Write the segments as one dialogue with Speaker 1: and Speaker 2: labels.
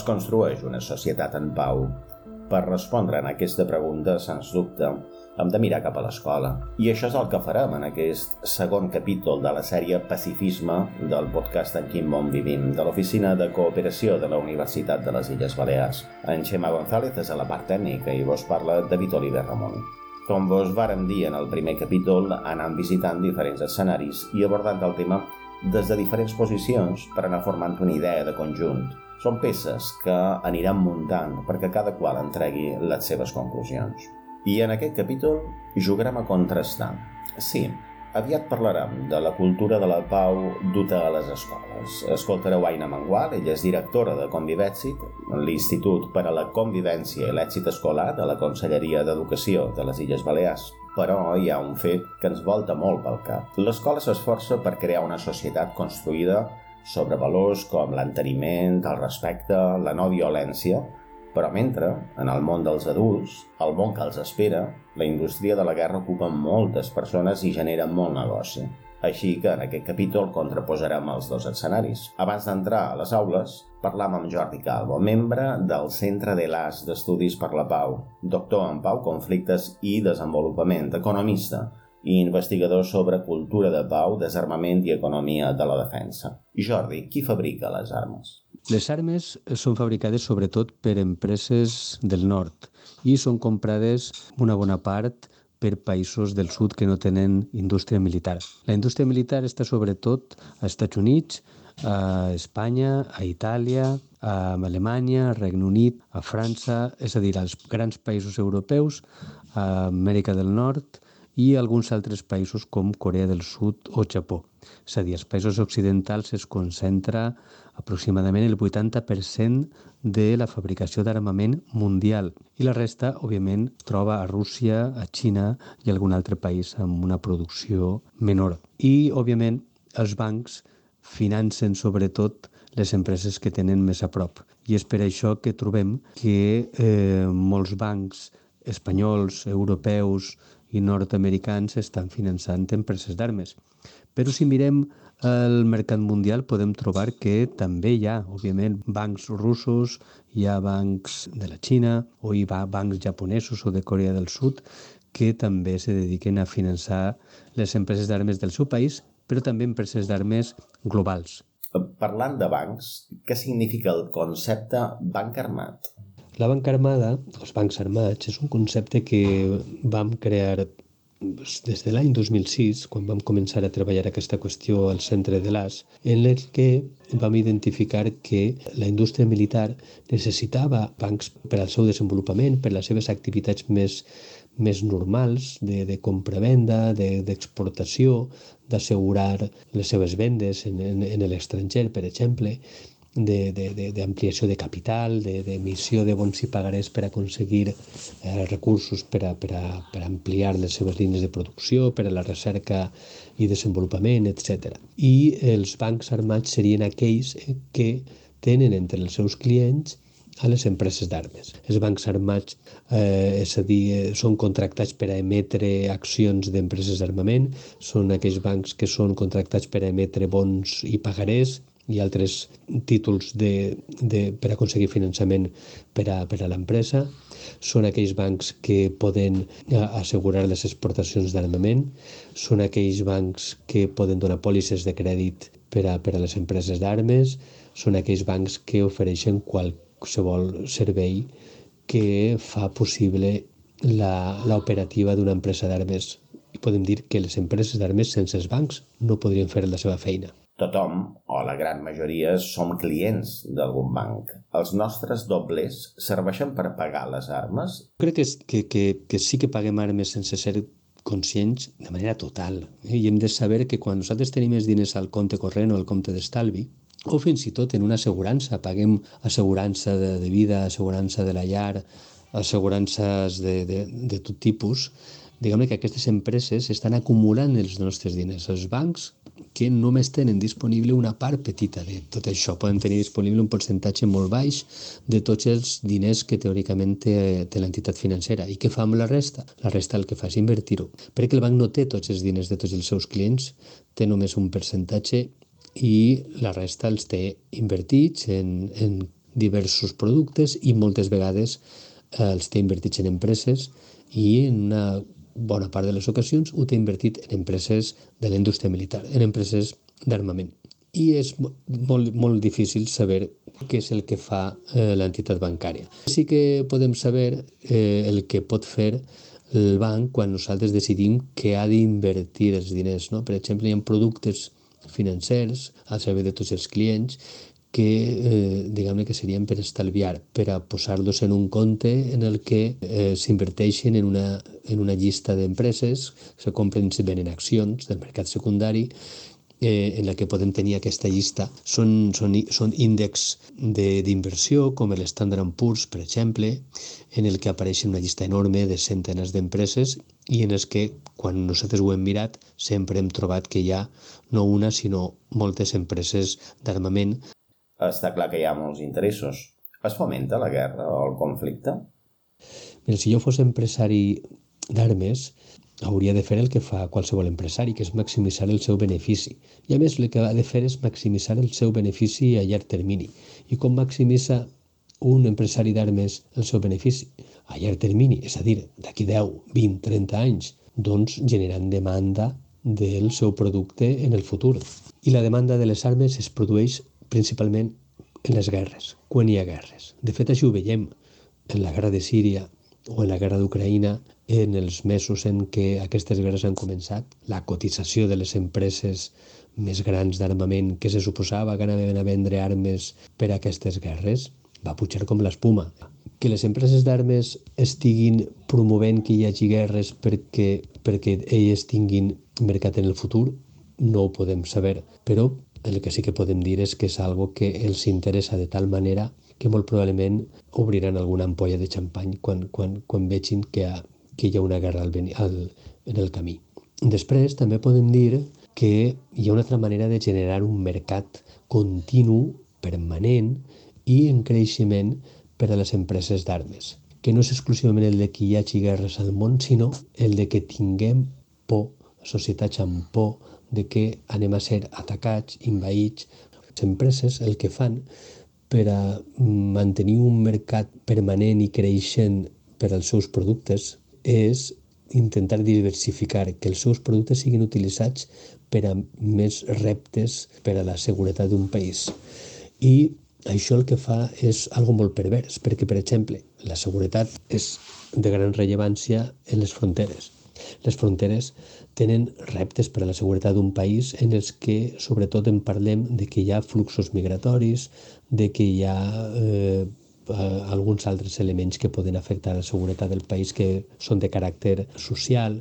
Speaker 1: Es construeix una societat en pau? Per respondre a aquesta pregunta, sens dubte, hem de mirar cap a l'escola. I això és el que farem en aquest segon capítol de la sèrie Pacifisme del podcast En quin món vivim, de l'Oficina de Cooperació de la Universitat de les Illes Balears. En Xema González és a la part tècnica i vos parla David Oliver Ramon. Com vos vàrem dir en el primer capítol, anant visitant diferents escenaris i abordant el tema des de diferents posicions per anar formant una idea de conjunt. Són peces que aniran muntant perquè cada qual entregui les seves conclusions. I en aquest capítol jugarem a contrastar. Sí, aviat parlarem de la cultura de la pau duta a les escoles. Escoltareu Aina Mangual, ella és directora de Convivèxit, l'Institut per a la Convivència i l'Èxit Escolar de la Conselleria d'Educació de les Illes Balears. Però hi ha un fet que ens volta molt pel cap. L'escola s'esforça per crear una societat construïda sobre valors com l'enteniment, el respecte, la no violència, però mentre, en el món dels adults, el món que els espera, la indústria de la guerra ocupa moltes persones i genera molt negoci. Així que en aquest capítol contraposarem els dos escenaris. Abans d'entrar a les aules, parlam amb Jordi Calvo, membre del Centre de l'AS d'Estudis per la Pau, doctor en Pau, Conflictes i Desenvolupament, economista, i investigador sobre cultura de pau, desarmament i economia de la defensa. Jordi, qui fabrica les armes?
Speaker 2: Les armes són fabricades sobretot per empreses del nord i són comprades una bona part per països del sud que no tenen indústria militar. La indústria militar està sobretot als Estats Units, a Espanya, a Itàlia, a Alemanya, a Regne Unit, a França, és a dir, als grans països europeus, a Amèrica del Nord, i alguns altres països com Corea del Sud o Japó. És a dir, als països occidentals es concentra aproximadament el 80% de la fabricació d'armament mundial i la resta, òbviament, troba a Rússia, a Xina i algun altre país amb una producció menor. I, òbviament, els bancs financen sobretot les empreses que tenen més a prop. I és per això que trobem que eh, molts bancs espanyols, europeus, i nord-americans estan finançant empreses d'armes. Però si mirem el mercat mundial podem trobar que també hi ha, òbviament, bancs russos, hi ha bancs de la Xina o hi ha bancs japonesos o de Corea del Sud que també se dediquen a finançar les empreses d'armes del seu país, però també empreses d'armes globals.
Speaker 1: Parlant de bancs, què significa el concepte banc armat?
Speaker 2: La banca armada, els bancs armats, és un concepte que vam crear des de l'any 2006, quan vam començar a treballar aquesta qüestió al centre de l'AS, en el que vam identificar que la indústria militar necessitava bancs per al seu desenvolupament, per les seves activitats més, més normals de, de compra-venda, d'exportació, de, d'assegurar les seves vendes en, en, en l'estranger, per exemple, d'ampliació de, de, de capital, d'emissió de, de bons i pagarés per aconseguir eh, recursos per a, per, a, per ampliar les seves línies de producció, per a la recerca i desenvolupament, etc. I els bancs armats serien aquells eh, que tenen entre els seus clients a les empreses d'armes. Els bancs armats, eh, és a dir, eh, són contractats per a emetre accions d'empreses d'armament, són aquells bancs que són contractats per a emetre bons i pagarés, i altres títols de, de, per aconseguir finançament per a, per a l'empresa. Són aquells bancs que poden eh, assegurar les exportacions d'armament, són aquells bancs que poden donar pòlisses de crèdit per a, per a les empreses d'armes, són aquells bancs que ofereixen qualsevol servei que fa possible l'operativa d'una empresa d'armes. I podem dir que les empreses d'armes sense els bancs no podrien fer la seva feina
Speaker 1: tothom, o la gran majoria, som clients d'algun banc. Els nostres dobles serveixen per pagar les armes?
Speaker 2: Crec que, que, que, que sí que paguem armes sense ser conscients de manera total. I hem de saber que quan nosaltres tenim els diners al compte corrent o al compte d'estalvi, o fins i tot en una assegurança. Paguem assegurança de, de vida, assegurança de la llar, assegurances de, de, de tot tipus, diguem que aquestes empreses estan acumulant els nostres diners. Els bancs que només tenen disponible una part petita de tot això. Poden tenir disponible un percentatge molt baix de tots els diners que teòricament té, té l'entitat financera. I què fa amb la resta? La resta el que fa és invertir-ho. Perquè el banc no té tots els diners de tots els seus clients, té només un percentatge i la resta els té invertits en, en diversos productes i moltes vegades eh, els té invertits en empreses i en una bona part de les ocasions ho té invertit en empreses de la indústria militar, en empreses d'armament. I és molt, molt difícil saber què és el que fa eh, l'entitat bancària. Sí que podem saber eh, el que pot fer el banc quan nosaltres decidim que ha d'invertir els diners. No? Per exemple, hi ha productes financers al servei de tots els clients que eh, diguem que serien per estalviar, per a posar-los en un compte en el que eh, s'inverteixen en, una, en una llista d'empreses, se compren, se venen accions del mercat secundari eh, en la que podem tenir aquesta llista. Són, són, són índexs d'inversió, com l'Standard Poor's, per exemple, en el que apareix una llista enorme de centenes d'empreses i en els que, quan nosaltres ho hem mirat, sempre hem trobat que hi ha no una, sinó moltes empreses d'armament
Speaker 1: està clar que hi ha molts interessos. Es fomenta la guerra o el conflicte?
Speaker 2: Mira, si jo fos empresari d'armes, hauria de fer el que fa qualsevol empresari, que és maximitzar el seu benefici. I a més, el que ha de fer és maximitzar el seu benefici a llarg termini. I com maximitza un empresari d'armes el seu benefici? A llarg termini, és a dir, d'aquí 10, 20, 30 anys, doncs generant demanda del seu producte en el futur. I la demanda de les armes es produeix principalment en les guerres, quan hi ha guerres. De fet, això ho veiem en la guerra de Síria o en la guerra d'Ucraïna, en els mesos en què aquestes guerres han començat, la cotització de les empreses més grans d'armament que se suposava que anaven a vendre armes per a aquestes guerres va pujar com l'espuma. Que les empreses d'armes estiguin promovent que hi hagi guerres perquè, perquè elles tinguin mercat en el futur, no ho podem saber, però el que sí que podem dir és que és algo que els interessa de tal manera que molt probablement obriran alguna ampolla de xampany quan, quan, quan vegin que, ha, que hi ha una guerra al, al, en el camí. Després també podem dir que hi ha una altra manera de generar un mercat continu, permanent i en creixement per a les empreses d'armes, que no és exclusivament el de que hi hagi guerres al món, sinó el de que tinguem por, societats amb por de que anem a ser atacats, invaïts. Les empreses el que fan per a mantenir un mercat permanent i creixent per als seus productes és intentar diversificar, que els seus productes siguin utilitzats per a més reptes per a la seguretat d'un país. I això el que fa és algo molt pervers, perquè, per exemple, la seguretat és de gran rellevància en les fronteres. Les fronteres tenen reptes per a la seguretat d'un país en els que sobretot en parlem de que hi ha fluxos migratoris, de que hi ha eh, alguns altres elements que poden afectar la seguretat del país que són de caràcter social,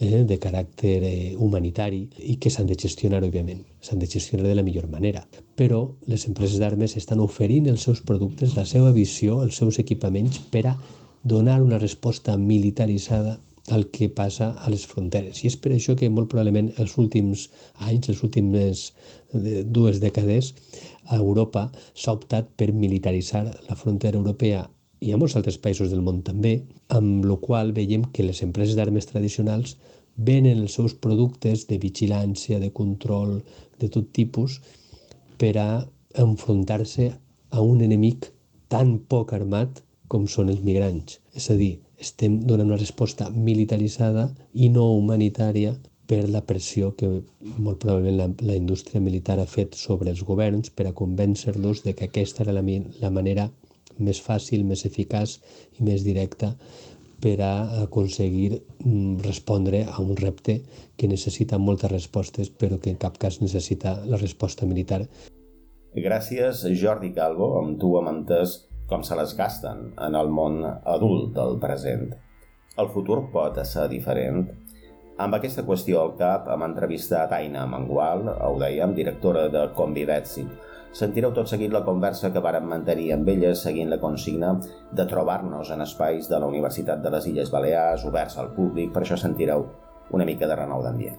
Speaker 2: eh, de caràcter eh, humanitari i que s'han de gestionar, òbviament. S'han de gestionar de la millor manera. Però les empreses d'armes estan oferint els seus productes, la seva visió, els seus equipaments per a donar una resposta militaritzada el que passa a les fronteres. I és per això que molt probablement els últims anys, les últimes eh, dues dècades, a Europa s'ha optat per militaritzar la frontera europea i a molts altres països del món també, amb la qual veiem que les empreses d'armes tradicionals venen els seus productes de vigilància, de control, de tot tipus, per a enfrontar-se a un enemic tan poc armat com són els migrants. És a dir, estem donant una resposta militaritzada i no humanitària per la pressió que molt probablement la, la indústria militar ha fet sobre els governs per a convèncer-los de que aquesta era la, la manera més fàcil, més eficaç i més directa per a aconseguir mm, respondre a un repte que necessita moltes respostes però que en cap cas necessita la resposta militar.
Speaker 1: Gràcies, Jordi Calvo. Amb tu hem entès com se les gasten en el món adult del present. El futur pot ser diferent? Amb aquesta qüestió al cap hem entrevistat Aina Mangual, ho dèiem, directora de Convivetsi, sentireu tot seguit la conversa que vàrem mantenir amb elles seguint la consigna de trobar-nos en espais de la Universitat de les Illes Balears, oberts al públic, per això sentireu una mica de renou d'ambient.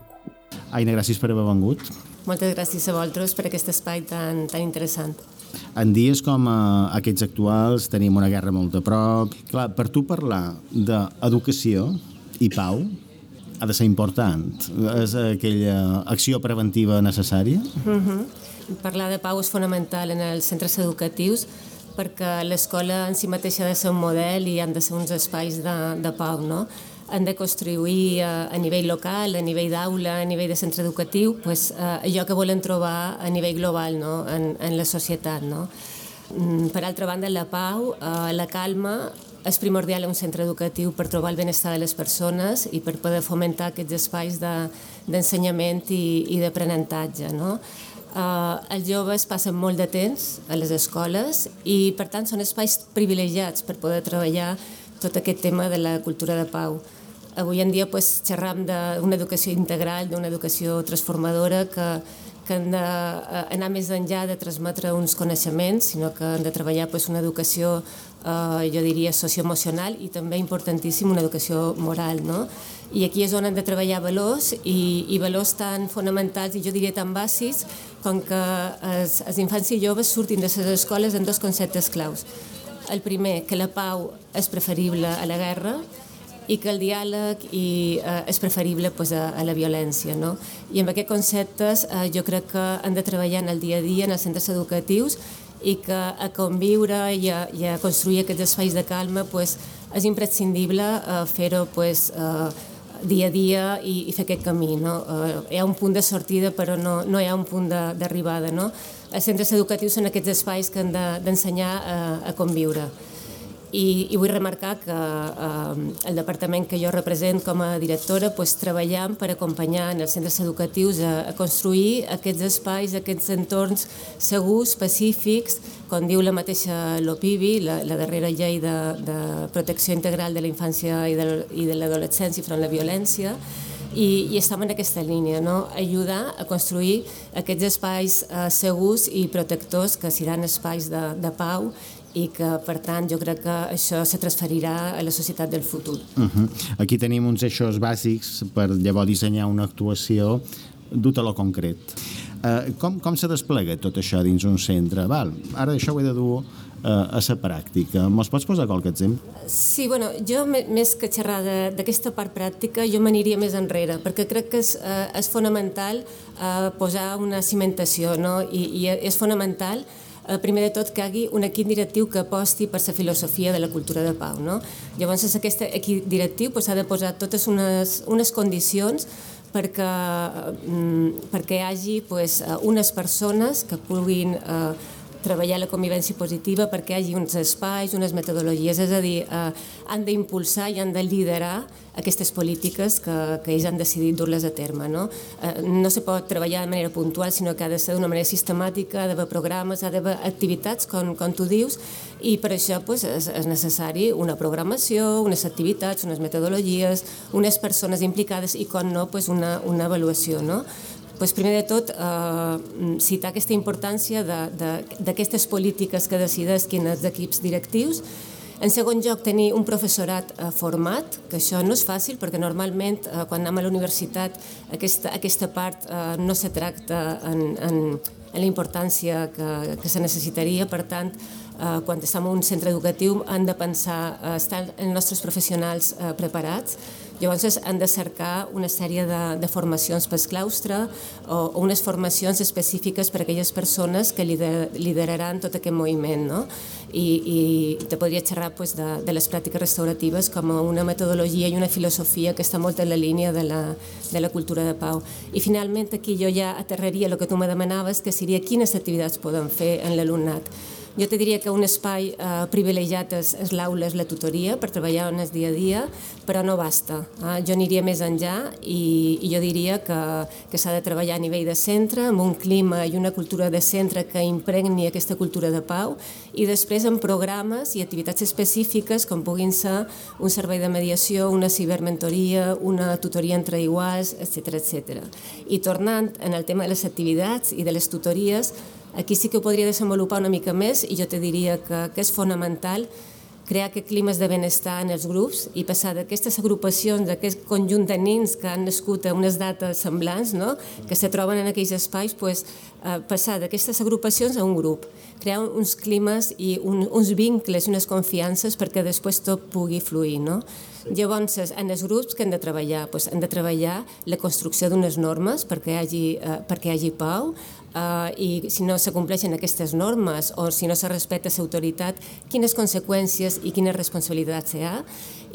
Speaker 3: Aina, gràcies per haver vengut.
Speaker 4: Moltes gràcies a vosaltres per aquest espai tan, tan interessant.
Speaker 3: En dies com eh, aquests actuals tenim una guerra molt a prop. Clar, per tu parlar d'educació i pau ha de ser important. És aquella acció preventiva necessària?
Speaker 4: Uh -huh. Parlar de pau és fonamental en els centres educatius perquè l'escola en si mateixa ha de ser un model i han de ser uns espais de, de pau, no? Han de construir a, a nivell local, a nivell d'aula, a nivell de centre educatiu, pues, eh, allò que volen trobar a nivell global no? en, en la societat. No? Mm, per altra banda, la pau, eh, la calma, és primordial a un centre educatiu per trobar el benestar de les persones i per poder fomentar aquests espais d'ensenyament de, i, i d'aprenentatge. No? Uh, els joves passen molt de temps a les escoles i, per tant, són espais privilegiats per poder treballar tot aquest tema de la cultura de pau. Avui en dia pues, xerram d'una educació integral, d'una educació transformadora que, que han d'anar més enllà de transmetre uns coneixements, sinó que han de treballar pues, una educació, eh, jo diria, socioemocional i també importantíssim una educació moral. No? I aquí és on han de treballar valors i, i valors tan fonamentals i jo diria tan bàsics com que els, els infants i joves surtin de les escoles en dos conceptes claus. El primer, que la pau és preferible a la guerra i que el diàleg i, eh, és preferible pues, a, a la violència. No? I amb aquests conceptes eh, jo crec que han de treballar en el dia a dia en els centres educatius i que a conviure i a, i a construir aquests espais de calma pues, és imprescindible eh, fer-ho pues, eh, dia a dia i, i fer aquest camí. No? Eh, hi ha un punt de sortida però no, no hi ha un punt d'arribada. No? Els centres educatius són aquests espais que han d'ensenyar de, a, a conviure. I, i vull remarcar que eh, el departament que jo represent com a directora pues, treballam per acompanyar en els centres educatius a, a construir aquests espais, aquests entorns segurs, pacífics, com diu la mateixa l'OPIBI, la, la darrera llei de, de protecció integral de la infància i de, i de l'adolescència front a la violència, i, i estem en aquesta línia, no? ajudar a construir aquests espais eh, segurs i protectors que seran espais de, de pau i que, per tant, jo crec que això se transferirà a la societat del futur.
Speaker 3: Uh -huh. Aquí tenim uns eixos bàsics per llavors dissenyar una actuació duta a lo concret. Uh, com, com se desplega tot això dins un centre? Val, ara això ho he de dur uh, a la pràctica. Mos pots posar qualque exemple?
Speaker 4: Sí, bueno, jo més que xerrar d'aquesta part pràctica, jo m'aniria més enrere, perquè crec que és, uh, és fonamental uh, posar una cimentació, no? I, i és fonamental eh, primer de tot que hi hagi un equip directiu que aposti per la filosofia de la cultura de pau. No? Llavors, aquest equip directiu pues, ha de posar totes unes, unes condicions perquè, mm, perquè hi hagi pues, unes persones que puguin eh, treballar la convivència positiva perquè hi hagi uns espais, unes metodologies, és a dir, eh, han d'impulsar i han de liderar aquestes polítiques que, que ells han decidit dur-les a terme. No? Eh, no se pot treballar de manera puntual, sinó que ha de ser d'una manera sistemàtica, ha d'haver programes, ha d'haver activitats, com, com tu dius, i per això pues, és, és necessari una programació, unes activitats, unes metodologies, unes persones implicades i, com no, pues, una, una avaluació. No? Pues primer de tot, eh, citar aquesta importància d'aquestes polítiques que decideix quins equips directius. En segon lloc, tenir un professorat eh, format, que això no és fàcil perquè normalment eh, quan anem a la universitat aquesta, aquesta part eh, no se tracta en, en, en la importància que, que se necessitaria. Per tant, eh, quan estem en un centre educatiu han de pensar, eh, estar els nostres professionals eh, preparats, Llavors han de cercar una sèrie de, de formacions pel claustre o, o unes formacions específiques per a aquelles persones que lider, lideraran tot aquest moviment. No? I, i te podria xerrar pues, de, de les pràctiques restauratives com una metodologia i una filosofia que està molt en la línia de la, de la cultura de pau. I finalment aquí jo ja aterraria el que tu me demanaves, que seria quines activitats poden fer en l'alumnat. Jo te diria que un espai eh, privilegiat és, és l'aula, és la tutoria, per treballar en el dia a dia, però no basta. Eh? Jo aniria més enllà i, i jo diria que, que s'ha de treballar a nivell de centre, amb un clima i una cultura de centre que impregni aquesta cultura de pau i després amb programes i activitats específiques com puguin ser un servei de mediació, una cibermentoria, una tutoria entre iguals, etc etc. I tornant en el tema de les activitats i de les tutories, aquí sí que ho podria desenvolupar una mica més i jo te diria que, que és fonamental crear aquest climes de benestar en els grups i passar d'aquestes agrupacions, d'aquest conjunt de nins que han nascut a unes dates semblants, no? que se troben en aquells espais, pues, eh, passar d'aquestes agrupacions a un grup, crear uns climes i un, uns vincles, unes confiances perquè després tot pugui fluir. No? Llavors, en els grups que han de treballar? Pues, han de treballar la construcció d'unes normes perquè hi hagi, eh, perquè hi hagi pau, uh, i si no se compleixen aquestes normes o si no se respecta l'autoritat, quines conseqüències i quines responsabilitats hi ha.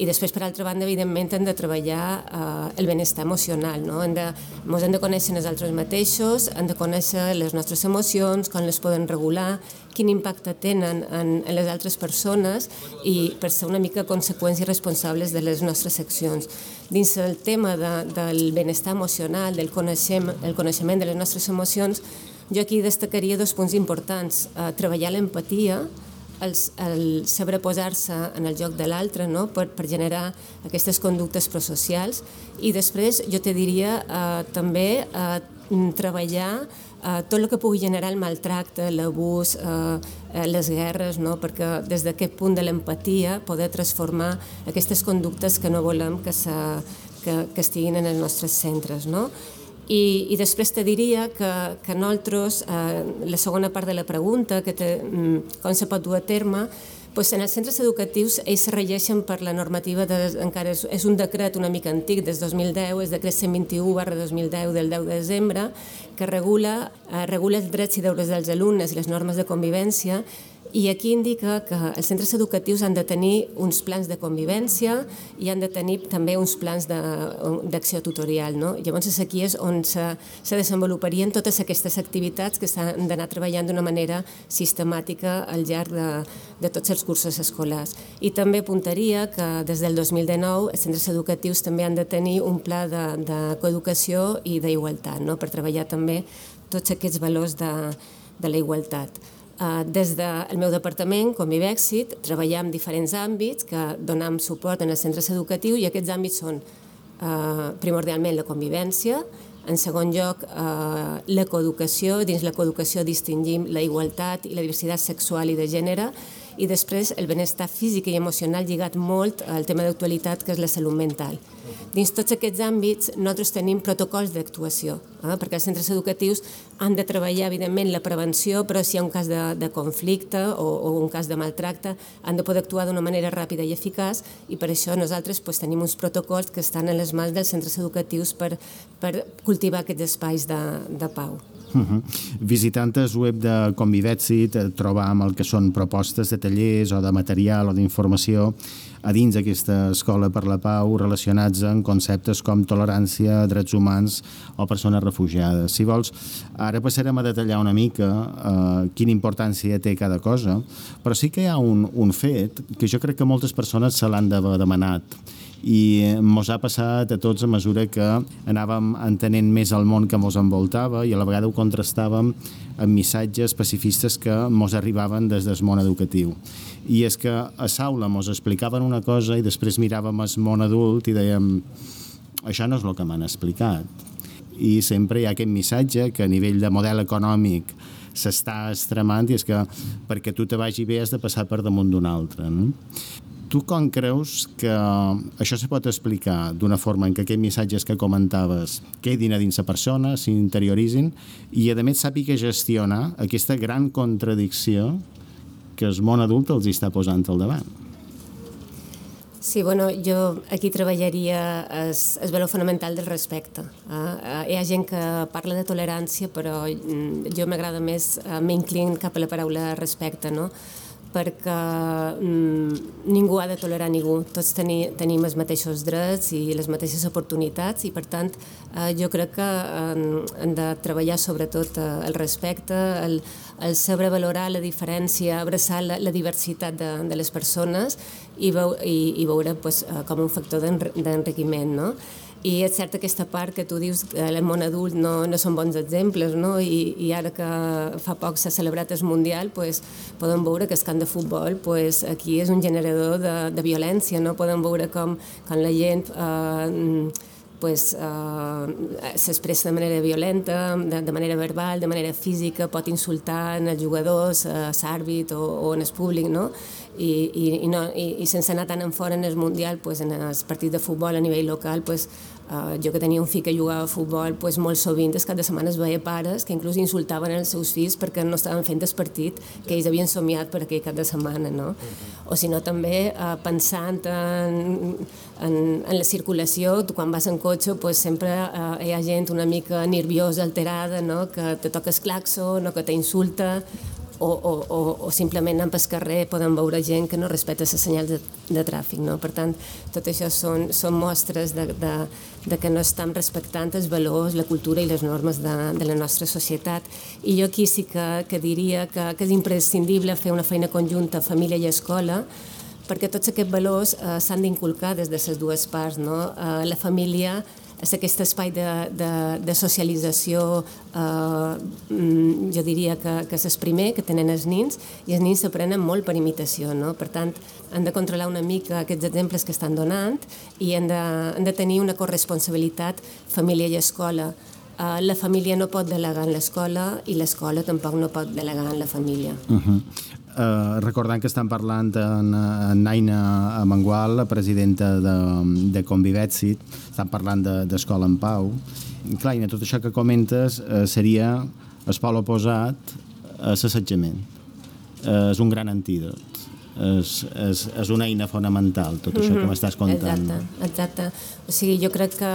Speaker 4: I després, per altra banda, evidentment, hem de treballar uh, el benestar emocional. No? Hem de, ens hem de conèixer els altres mateixos, hem de conèixer les nostres emocions, com les poden regular, quin impacte tenen en, en les altres persones i per ser una mica conseqüents i responsables de les nostres accions. Dins el tema de, del benestar emocional, del coneixement, el coneixement de les nostres emocions, jo aquí destacaria dos punts importants. Eh, treballar l'empatia, el, el saber posar-se en el joc de l'altre no? per, per generar aquestes conductes prosocials i després jo te diria eh, també eh, treballar eh, tot el que pugui generar el maltracte, l'abús, eh, eh les guerres, no? perquè des d'aquest punt de l'empatia poder transformar aquestes conductes que no volem que, se, que, que estiguin en els nostres centres. No? I, i després te diria que, que nosaltres, eh, la segona part de la pregunta, que te, mm, com se pot dur a terme, doncs en els centres educatius ells regeixen per la normativa, de, encara és, és un decret una mica antic, des 2010, és decret 121 barra 2010 del 10 de desembre, que regula, eh, regula els drets i deures dels alumnes i les normes de convivència i aquí indica que els centres educatius han de tenir uns plans de convivència i han de tenir també uns plans d'acció tutorial. No? Llavors aquí és on se, se desenvoluparien totes aquestes activitats que s'han d'anar treballant d'una manera sistemàtica al llarg de, de tots els cursos escolars. I també apuntaria que des del 2019 els centres educatius també han de tenir un pla de, de coeducació i d'igualtat no? per treballar també tots aquests valors de, de la igualtat. Eh, des del meu departament, com Vivèxit, treballam en diferents àmbits que donam suport en els centres educatius i aquests àmbits són eh, primordialment la convivència, en segon lloc, eh, la coeducació. Dins la coeducació distingim la igualtat i la diversitat sexual i de gènere i després el benestar físic i emocional lligat molt al tema d'actualitat que és la salut mental. Dins tots aquests àmbits nosaltres tenim protocols d'actuació, eh? perquè els centres educatius han de treballar evidentment la prevenció, però si hi ha un cas de, de conflicte o, o un cas de maltracte han de poder actuar d'una manera ràpida i eficaç i per això nosaltres pues, tenim uns protocols que estan en les mans dels centres educatius per, per cultivar aquests espais de, de pau.
Speaker 3: Uh -huh. Visitant el web de Convivetsit trobam el que són propostes de tallers o de material o d'informació a dins d'aquesta escola per la pau relacionats amb conceptes com tolerància, drets humans o persones refugiades. Si vols, ara passarem a detallar una mica eh, quina importància té cada cosa, però sí que hi ha un, un fet que jo crec que moltes persones se l'han demanat i ens ha passat a tots a mesura que anàvem entenent més el món que ens envoltava i a la vegada ho contrastàvem amb missatges pacifistes que ens arribaven des del món educatiu. I és que a Saula ens explicaven una cosa i després miràvem el món adult i dèiem això no és el que m'han explicat. I sempre hi ha aquest missatge que a nivell de model econòmic s'està extremant i és que perquè tu te vagi bé has de passar per damunt d'un altre. No? Tu com creus que això se pot explicar d'una forma en què aquests missatges que comentaves quedin a dins la persona, s'interioritzin i a més sàpiga gestionar aquesta gran contradicció que el món adult els està posant al davant?
Speaker 4: Sí, bueno, jo aquí treballaria el, el valor fonamental del respecte. Eh? Hi ha gent que parla de tolerància, però mm, jo m'agrada més, eh, m'inclin cap a la paraula respecte, no? Perquè mm, ningú ha de tolerar ningú, tots teni, tenim els mateixos drets i les mateixes oportunitats i per tant eh, jo crec que eh, hem de treballar sobretot eh, el respecte, el, el saber valorar la diferència, abraçar la, la diversitat de, de les persones i, veu, i, i veure pues, eh, com un factor d'enriquiment. No? I és cert aquesta part que tu dius que el món adult no, no són bons exemples, no? I, i ara que fa poc s'ha celebrat el Mundial, pues, podem veure que el camp de futbol pues, aquí és un generador de, de violència, no? Podem veure com, com la gent eh, pues, eh, s'expressa de manera violenta, de, de manera verbal, de manera física, pot insultar en els jugadors, a l'àrbit o, o en el públic, no? I, i, i, no, i, i sense anar tan en fora en el Mundial, pues, en els partits de futbol a nivell local, pues, Uh, jo que tenia un fill que jugava a futbol, pues, molt sovint, els cap de setmana es veia pares que inclús insultaven els seus fills perquè no estaven fent el partit que ells havien somiat per aquell cap de setmana, no? Uh -huh. O si no, també uh, pensant en, en, en la circulació, tu quan vas en cotxe, pues, sempre uh, hi ha gent una mica nerviosa, alterada, no? que te toca el claxon o que t'insulta, o, o, o, o simplement anant pel carrer poden veure gent que no respecta les senyals de, de tràfic. No? Per tant, tot això són, són mostres de, de, de que no estem respectant els valors, la cultura i les normes de, de la nostra societat. I jo aquí sí que, que diria que, que és imprescindible fer una feina conjunta família i escola perquè tots aquests valors eh, s'han d'inculcar des de les dues parts. No? Eh, la família és aquest espai de, de, de socialització, eh, mm, jo diria que, que és el primer que tenen els nins, i els nins s'aprenen molt per imitació, no? Per tant, han de controlar una mica aquests exemples que estan donant i han de, han de tenir una corresponsabilitat família i escola. Uh, la família no pot delegar en l'escola i l'escola tampoc no pot delegar en la família.
Speaker 3: Uh -huh eh, recordant que estan parlant en, en Naina Amengual, la presidenta de, de Convivetsit, estan parlant d'Escola de, en Pau. Clar, i tot això que comentes eh, seria el pol oposat a l'assetjament. Eh, és un gran antídot. És, és, és una eina fonamental, tot això mm -hmm. que m'estàs contant.
Speaker 4: Exacte, exacte. O sigui, jo crec que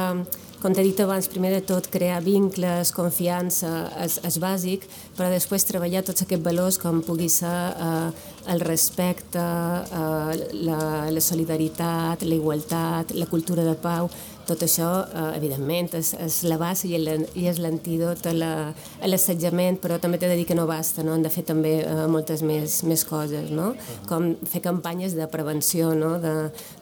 Speaker 4: com t'he dit abans, primer de tot crear vincles, confiança, és, és bàsic, però després treballar tots aquests valors com pugui ser eh, el respecte, eh, la, la solidaritat, la igualtat, la cultura de pau, tot això, eh, evidentment, és, és la base i és l'antídot a l'assetjament, però també t'he de dir que no basta, no? hem de fer també eh, moltes més, més coses, no? com fer campanyes de prevenció no? de,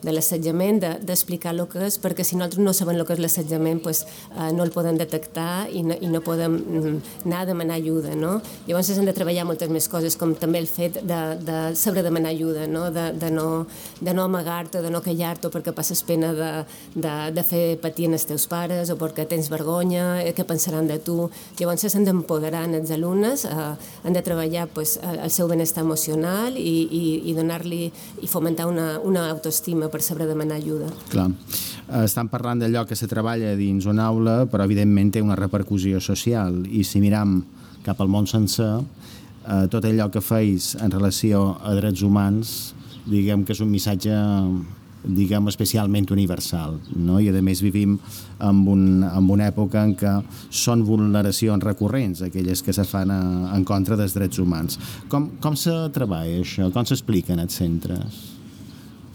Speaker 4: de l'assetjament, d'explicar de, el que és, perquè si nosaltres no sabem el que és l'assetjament, pues, eh, no el podem detectar i no, i no podem mm, anar a demanar ajuda. No? Llavors hem de treballar moltes més coses, com també el fet de, de saber demanar ajuda, no? De, de no, de no amagar-te, de no callar-te perquè passes pena de, de, de fer fer patir els teus pares o perquè tens vergonya, eh, què pensaran de tu. Llavors s'han d'empoderar els alumnes, eh, han de treballar pues, el seu benestar emocional i, i, i donar-li i fomentar una, una autoestima per saber demanar ajuda.
Speaker 3: Clar. Estan parlant d'allò que se treballa dins una aula, però evidentment té una repercussió social i si miram cap al món sencer, eh, tot allò que feis en relació a drets humans, diguem que és un missatge diguem, especialment universal. No? I, a més, vivim en, un, en una època en què són vulneracions recurrents, aquelles que se fan a, en contra dels drets humans. Com, com se treballa això? Com s'explica en els centres?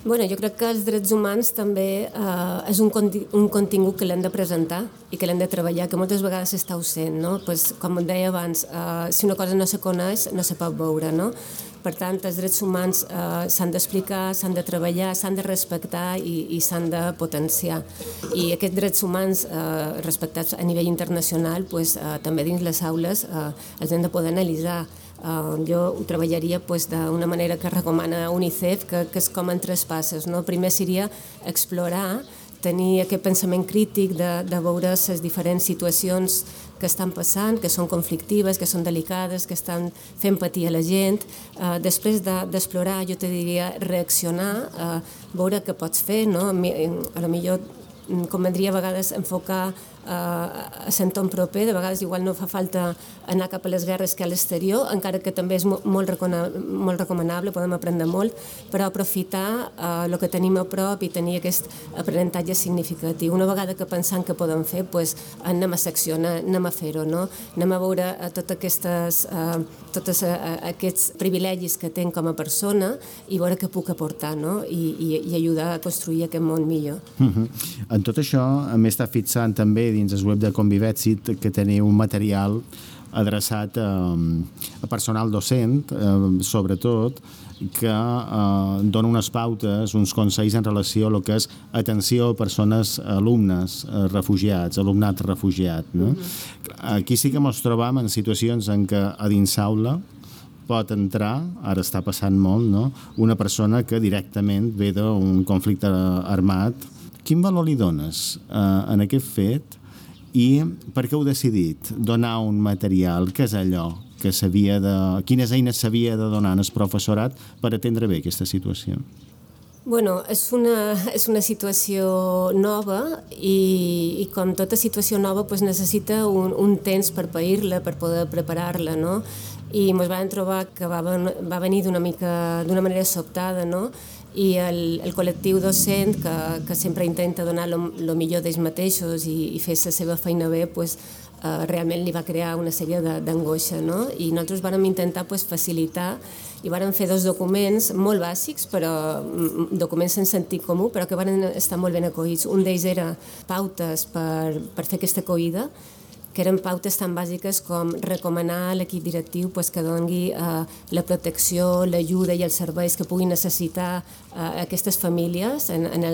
Speaker 4: Bueno, jo crec que els drets humans també eh, és un, conti un contingut que l'hem de presentar i que l'hem de treballar, que moltes vegades està ausent, no? Pues, com deia abans, eh, si una cosa no se coneix, no se pot veure, no? Per tant, els drets humans eh, s'han d'explicar, s'han de treballar, s'han de respectar i, i s'han de potenciar. I aquests drets humans eh, respectats a nivell internacional, pues, eh, també dins les aules, eh, els hem de poder analitzar. Uh, jo ho treballaria pues, d'una manera que recomana UNICEF, que, que és com en tres passes. No? Primer seria explorar tenir aquest pensament crític de, de veure les diferents situacions que estan passant, que són conflictives, que són delicades, que estan fent patir a la gent. Uh, després d'explorar, de, jo te diria, reaccionar, uh, veure què pots fer, no? A, mi, a lo millor mm, convendria a vegades enfocar a l'entorn proper, de vegades igual no fa falta anar cap a les guerres que a l'exterior, encara que també és molt, molt recomanable, podem aprendre molt, però aprofitar eh, el que tenim a prop i tenir aquest aprenentatge significatiu. Una vegada que pensant que podem fer, pues, anem a secció, anem a fer-ho, no? anem a veure eh, totes aquestes, eh, tots eh, aquests privilegis que tenc com a persona i veure què puc aportar no? I, i, i ajudar a construir aquest món millor. Uh
Speaker 3: mhm. -huh. En tot això, m'he estat fixant també dins el web de Convivèxit que teniu un material adreçat a, a personal docent, eh, sobretot, que eh, dona unes pautes, uns consells en relació a el que és atenció a persones, alumnes eh, refugiats, alumnat refugiat. No? Mm -hmm. Aquí sí que ens trobam en situacions en què a dins aula pot entrar, ara està passant molt, no? una persona que directament ve d'un conflicte armat. Quin valor li dones eh, en aquest fet i per què heu decidit donar un material? Què és allò que s'havia de... quines eines s'havia de donar al professorat per atendre bé aquesta situació?
Speaker 4: Bueno, és una, és una situació nova i, i com tota situació nova pues, necessita un, un temps per pair-la, per poder preparar-la, no? I ens vam trobar que va, va venir d'una mica d'una manera sobtada, no? I el, el col·lectiu docent que, que sempre intenta donar el millor d'ells mateixos i, i fer la seva feina bé, pues, eh, realment li va crear una sèrie d'angoixa, no? I nosaltres vàrem intentar pues, facilitar i vàrem fer dos documents molt bàsics, però mm, documents en sentit comú, però que van estar molt ben acollits. Un d'ells era pautes per, per fer aquesta acollida, que eren pautes tan bàsiques com recomanar a l'equip directiu pues, que dongui eh, la protecció, l'ajuda i els serveis que puguin necessitar eh, aquestes famílies en, en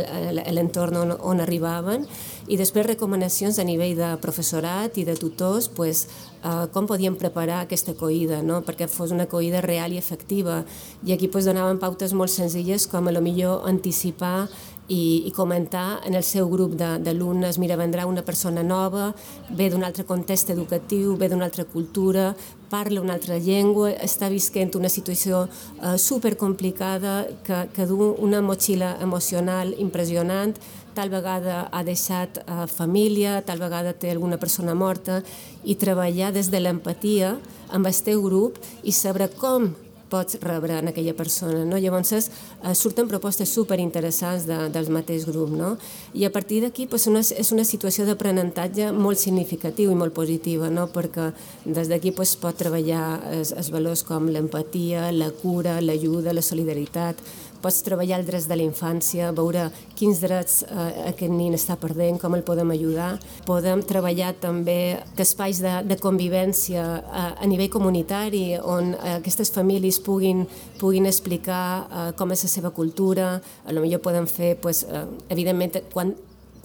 Speaker 4: l'entorn on, on arribaven i després recomanacions a nivell de professorat i de tutors pues, eh, com podíem preparar aquesta acollida no? perquè fos una acollida real i efectiva i aquí pues, donaven pautes molt senzilles com a lo millor anticipar i, i comentar. En el seu grup d'alumnes, mira, vendrà una persona nova, ve d'un altre context educatiu, ve d'una altra cultura, parla una altra llengua, està visquent una situació eh, supercomplicada que, que du una motxilla emocional impressionant, tal vegada ha deixat eh, família, tal vegada té alguna persona morta, i treballar des de l'empatia amb el teu grup i saber com pots rebre en aquella persona. No? Llavors eh, surten propostes superinteressants de, del mateix grup. No? I a partir d'aquí pues, una, és una situació d'aprenentatge molt significatiu i molt positiva, no? perquè des d'aquí pues, pot treballar els, els valors com l'empatia, la cura, l'ajuda, la solidaritat, pots treballar els drets de la infància, veure quins drets eh, aquest nin està perdent, com el podem ajudar. Podem treballar també espais de, de convivència a, eh, a nivell comunitari on eh, aquestes famílies puguin, puguin explicar eh, com és la seva cultura, a lo millor podem fer, pues, eh, evidentment, quan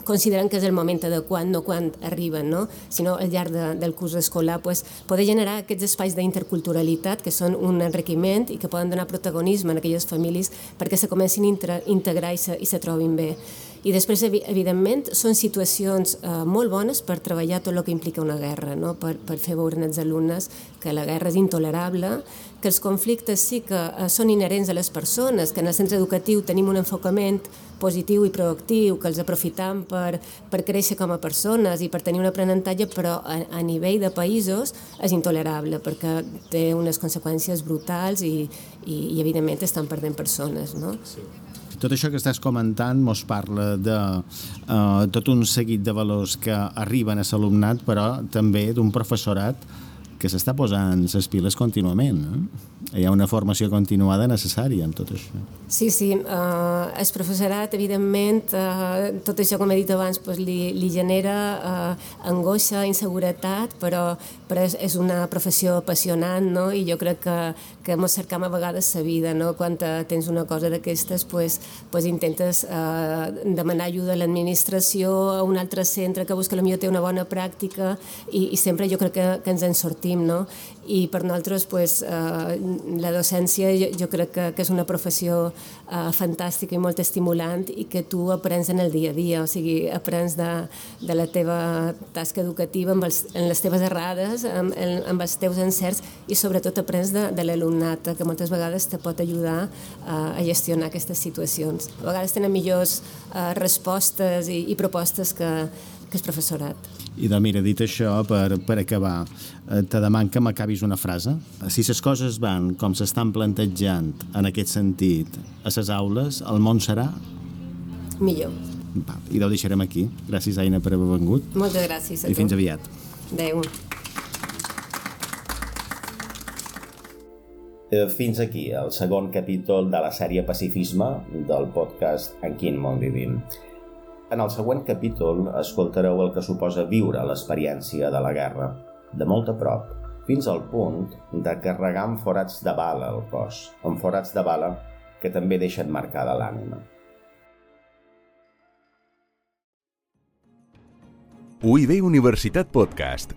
Speaker 4: consideren que és el moment adequat, no quan arriben, no? sinó al llarg de, del curs escolar, pues, poder generar aquests espais d'interculturalitat que són un enriquiment i que poden donar protagonisme a aquelles famílies perquè se comencin a integrar i se, i se trobin bé. I després, evidentment, són situacions eh, molt bones per treballar tot el que implica una guerra, no? per, per fer veure als alumnes que la guerra és intolerable, que els conflictes sí que eh, són inherents a les persones, que en el centre educatiu tenim un enfocament positiu i proactiu, que els aprofitam per, per créixer com a persones i per tenir un aprenentatge, però a, a nivell de països és intolerable perquè té unes conseqüències brutals i, i, i evidentment estan perdent persones. No? Sí.
Speaker 3: Tot això que estàs comentant mos parla de uh, tot un seguit de valors que arriben a l'alumnat, però també d'un professorat que s'està posant les piles contínuament. Eh? Hi ha una formació continuada necessària en tot això.
Speaker 4: Sí, sí. Uh, el professorat, evidentment, uh, tot això, com he dit abans, pues, li, li genera uh, angoixa, inseguretat, però, però és, és una professió apassionant, no? I jo crec que, que mos cercam a vegades la vida, no? Quan tens una cosa d'aquestes, pues, pues intentes uh, demanar ajuda a l'administració, a un altre centre que busca millor té una bona pràctica i, i sempre jo crec que, que ens en sortim no? I per nosaltres pues, eh, la docència jo, jo crec que, que és una professió eh, fantàstica i molt estimulant i que tu aprens en el dia a dia, o sigui, aprens de, de la teva tasca educativa amb, els, en les teves errades, amb, en, amb els teus encerts i sobretot aprens de, de l'alumnat, que moltes vegades te pot ajudar eh, a gestionar aquestes situacions. A vegades tenen millors eh, respostes i, i propostes que, que és professorat.
Speaker 3: I doncs mira, dit això, per, per acabar, eh, te deman que m'acabis una frase. Si les coses van com s'estan plantejant en aquest sentit a les aules, el món serà...
Speaker 4: Millor.
Speaker 3: Va, I ho deixarem aquí. Gràcies, Aina, per haver vengut.
Speaker 4: Moltes gràcies a
Speaker 3: I
Speaker 4: tu.
Speaker 3: fins aviat.
Speaker 4: Adéu.
Speaker 1: Eh, Fins aquí el segon capítol de la sèrie Pacifisme del podcast En quin món vivim. En el següent capítol escoltareu el que suposa viure l'experiència de la guerra, de molt a prop, fins al punt de carregar amb forats de bala al cos, amb forats de bala que també deixen marcada l'ànima.
Speaker 5: UIB Universitat Podcast,